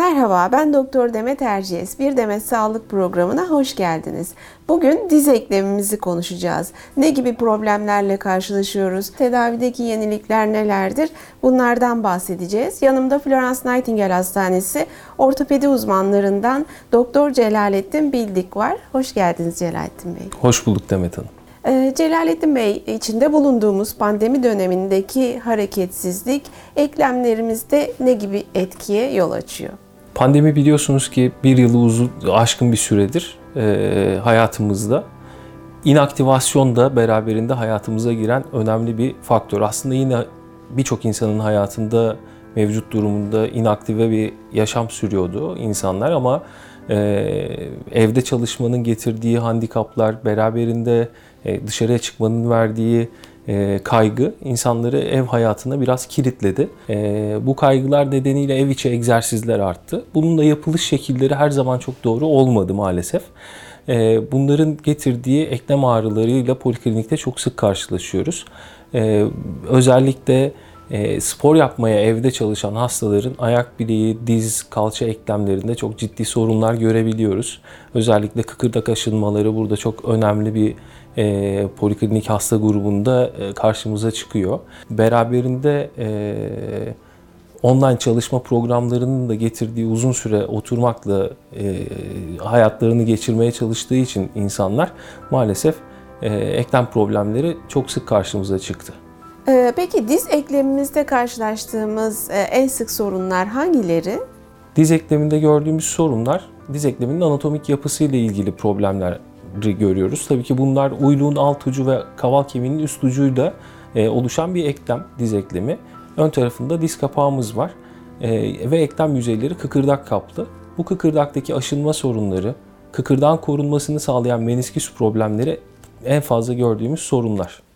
Merhaba, ben Doktor Demet Erciyes. Bir Demet Sağlık programına hoş geldiniz. Bugün diz eklemimizi konuşacağız. Ne gibi problemlerle karşılaşıyoruz? Tedavideki yenilikler nelerdir? Bunlardan bahsedeceğiz. Yanımda Florence Nightingale Hastanesi ortopedi uzmanlarından Doktor Celalettin Bildik var. Hoş geldiniz Celalettin Bey. Hoş bulduk Demet Hanım. Ee, Celalettin Bey, içinde bulunduğumuz pandemi dönemindeki hareketsizlik eklemlerimizde ne gibi etkiye yol açıyor? Pandemi biliyorsunuz ki bir yılı uzun, aşkın bir süredir e, hayatımızda. İnaktivasyon da beraberinde hayatımıza giren önemli bir faktör. Aslında yine birçok insanın hayatında mevcut durumunda inaktive bir yaşam sürüyordu insanlar ama e, evde çalışmanın getirdiği handikaplar, beraberinde dışarıya çıkmanın verdiği e, kaygı insanları ev hayatına biraz kilitledi. E, bu kaygılar nedeniyle ev içi egzersizler arttı. Bunun da yapılış şekilleri her zaman çok doğru olmadı maalesef. E, bunların getirdiği eklem ağrılarıyla poliklinikte çok sık karşılaşıyoruz. Özellikle spor yapmaya evde çalışan hastaların ayak bileği, diz, kalça eklemlerinde çok ciddi sorunlar görebiliyoruz. Özellikle kıkırdak aşınmaları burada çok önemli bir e, poliklinik hasta grubunda e, karşımıza çıkıyor. Beraberinde e, online çalışma programlarının da getirdiği uzun süre oturmakla e, hayatlarını geçirmeye çalıştığı için insanlar maalesef e, eklem problemleri çok sık karşımıza çıktı. E, peki diz eklemimizde karşılaştığımız e, en sık sorunlar hangileri? Diz ekleminde gördüğümüz sorunlar diz ekleminin anatomik yapısıyla ilgili problemler görüyoruz. Tabii ki bunlar uyluğun alt ucu ve kaval kemiğinin üst ucuyla e, oluşan bir eklem, diz eklemi. Ön tarafında diz kapağımız var e, ve eklem yüzeyleri kıkırdak kaplı. Bu kıkırdaktaki aşınma sorunları, kıkırdağın korunmasını sağlayan menisküs problemleri en fazla gördüğümüz sorunlar.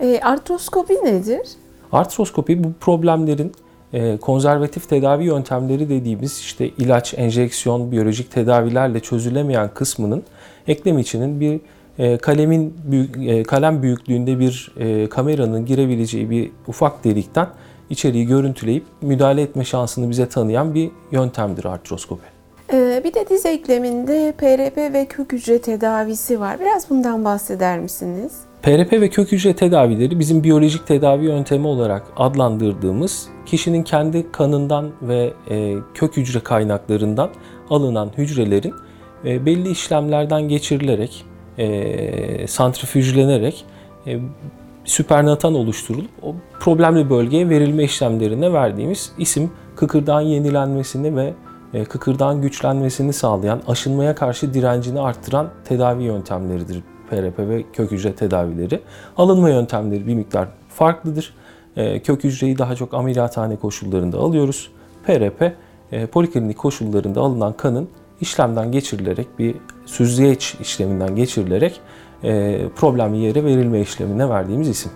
E, artroskopi nedir? Artroskopi bu problemlerin e, konservatif tedavi yöntemleri dediğimiz işte ilaç, enjeksiyon, biyolojik tedavilerle çözülemeyen kısmının eklem içinin bir e, kalemin büyük, e, kalem büyüklüğünde bir kameranın girebileceği bir ufak delikten içeriği görüntüleyip müdahale etme şansını bize tanıyan bir yöntemdir artroskopi. Bir de diz ekleminde PRP ve kök hücre tedavisi var. Biraz bundan bahseder misiniz? PRP ve kök hücre tedavileri bizim biyolojik tedavi yöntemi olarak adlandırdığımız kişinin kendi kanından ve e, kök hücre kaynaklarından alınan hücrelerin e, belli işlemlerden geçirilerek, e, santrifüjlenerek süpernatan oluşturulup o problemli bölgeye verilme işlemlerine verdiğimiz isim kıkırdağın yenilenmesini ve kıkırdağın güçlenmesini sağlayan, aşınmaya karşı direncini arttıran tedavi yöntemleridir PRP ve kök hücre tedavileri. Alınma yöntemleri bir miktar farklıdır. E, kök hücreyi daha çok ameliyathane koşullarında alıyoruz. PRP e, poliklinik koşullarında alınan kanın işlemden geçirilerek bir süzgeç işleminden geçirilerek e, problemli yere verilme işlemine verdiğimiz isim.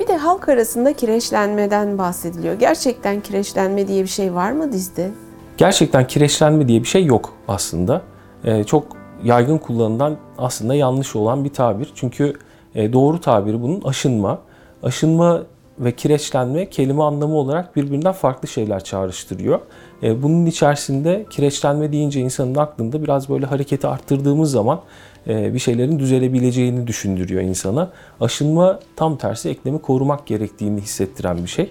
Bir de halk arasında kireçlenmeden bahsediliyor. Gerçekten kireçlenme diye bir şey var mı dizde? Gerçekten kireçlenme diye bir şey yok aslında. Çok yaygın kullanılan aslında yanlış olan bir tabir. Çünkü e, doğru tabiri bunun aşınma. Aşınma ve kireçlenme kelime anlamı olarak birbirinden farklı şeyler çağrıştırıyor. E, bunun içerisinde kireçlenme deyince insanın aklında biraz böyle hareketi arttırdığımız zaman e, bir şeylerin düzelebileceğini düşündürüyor insana. Aşınma tam tersi eklemi korumak gerektiğini hissettiren bir şey.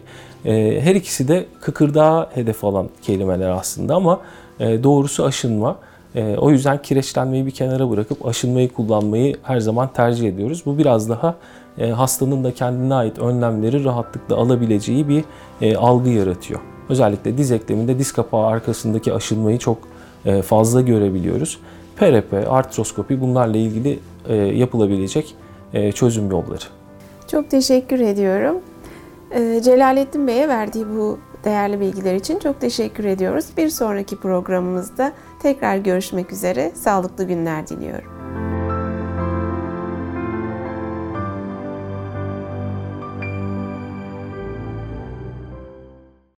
Her ikisi de kıkırdağa hedef alan kelimeler aslında ama doğrusu aşınma. E, o yüzden kireçlenmeyi bir kenara bırakıp aşınmayı kullanmayı her zaman tercih ediyoruz. Bu biraz daha e, hastanın da kendine ait önlemleri rahatlıkla alabileceği bir e, algı yaratıyor. Özellikle diz ekleminde diz kapağı arkasındaki aşınmayı çok e, fazla görebiliyoruz. PRP, artroskopi bunlarla ilgili e, yapılabilecek e, çözüm yolları. Çok teşekkür ediyorum. E, Celalettin Bey'e verdiği bu değerli bilgiler için çok teşekkür ediyoruz. Bir sonraki programımızda tekrar görüşmek üzere. Sağlıklı günler diliyorum.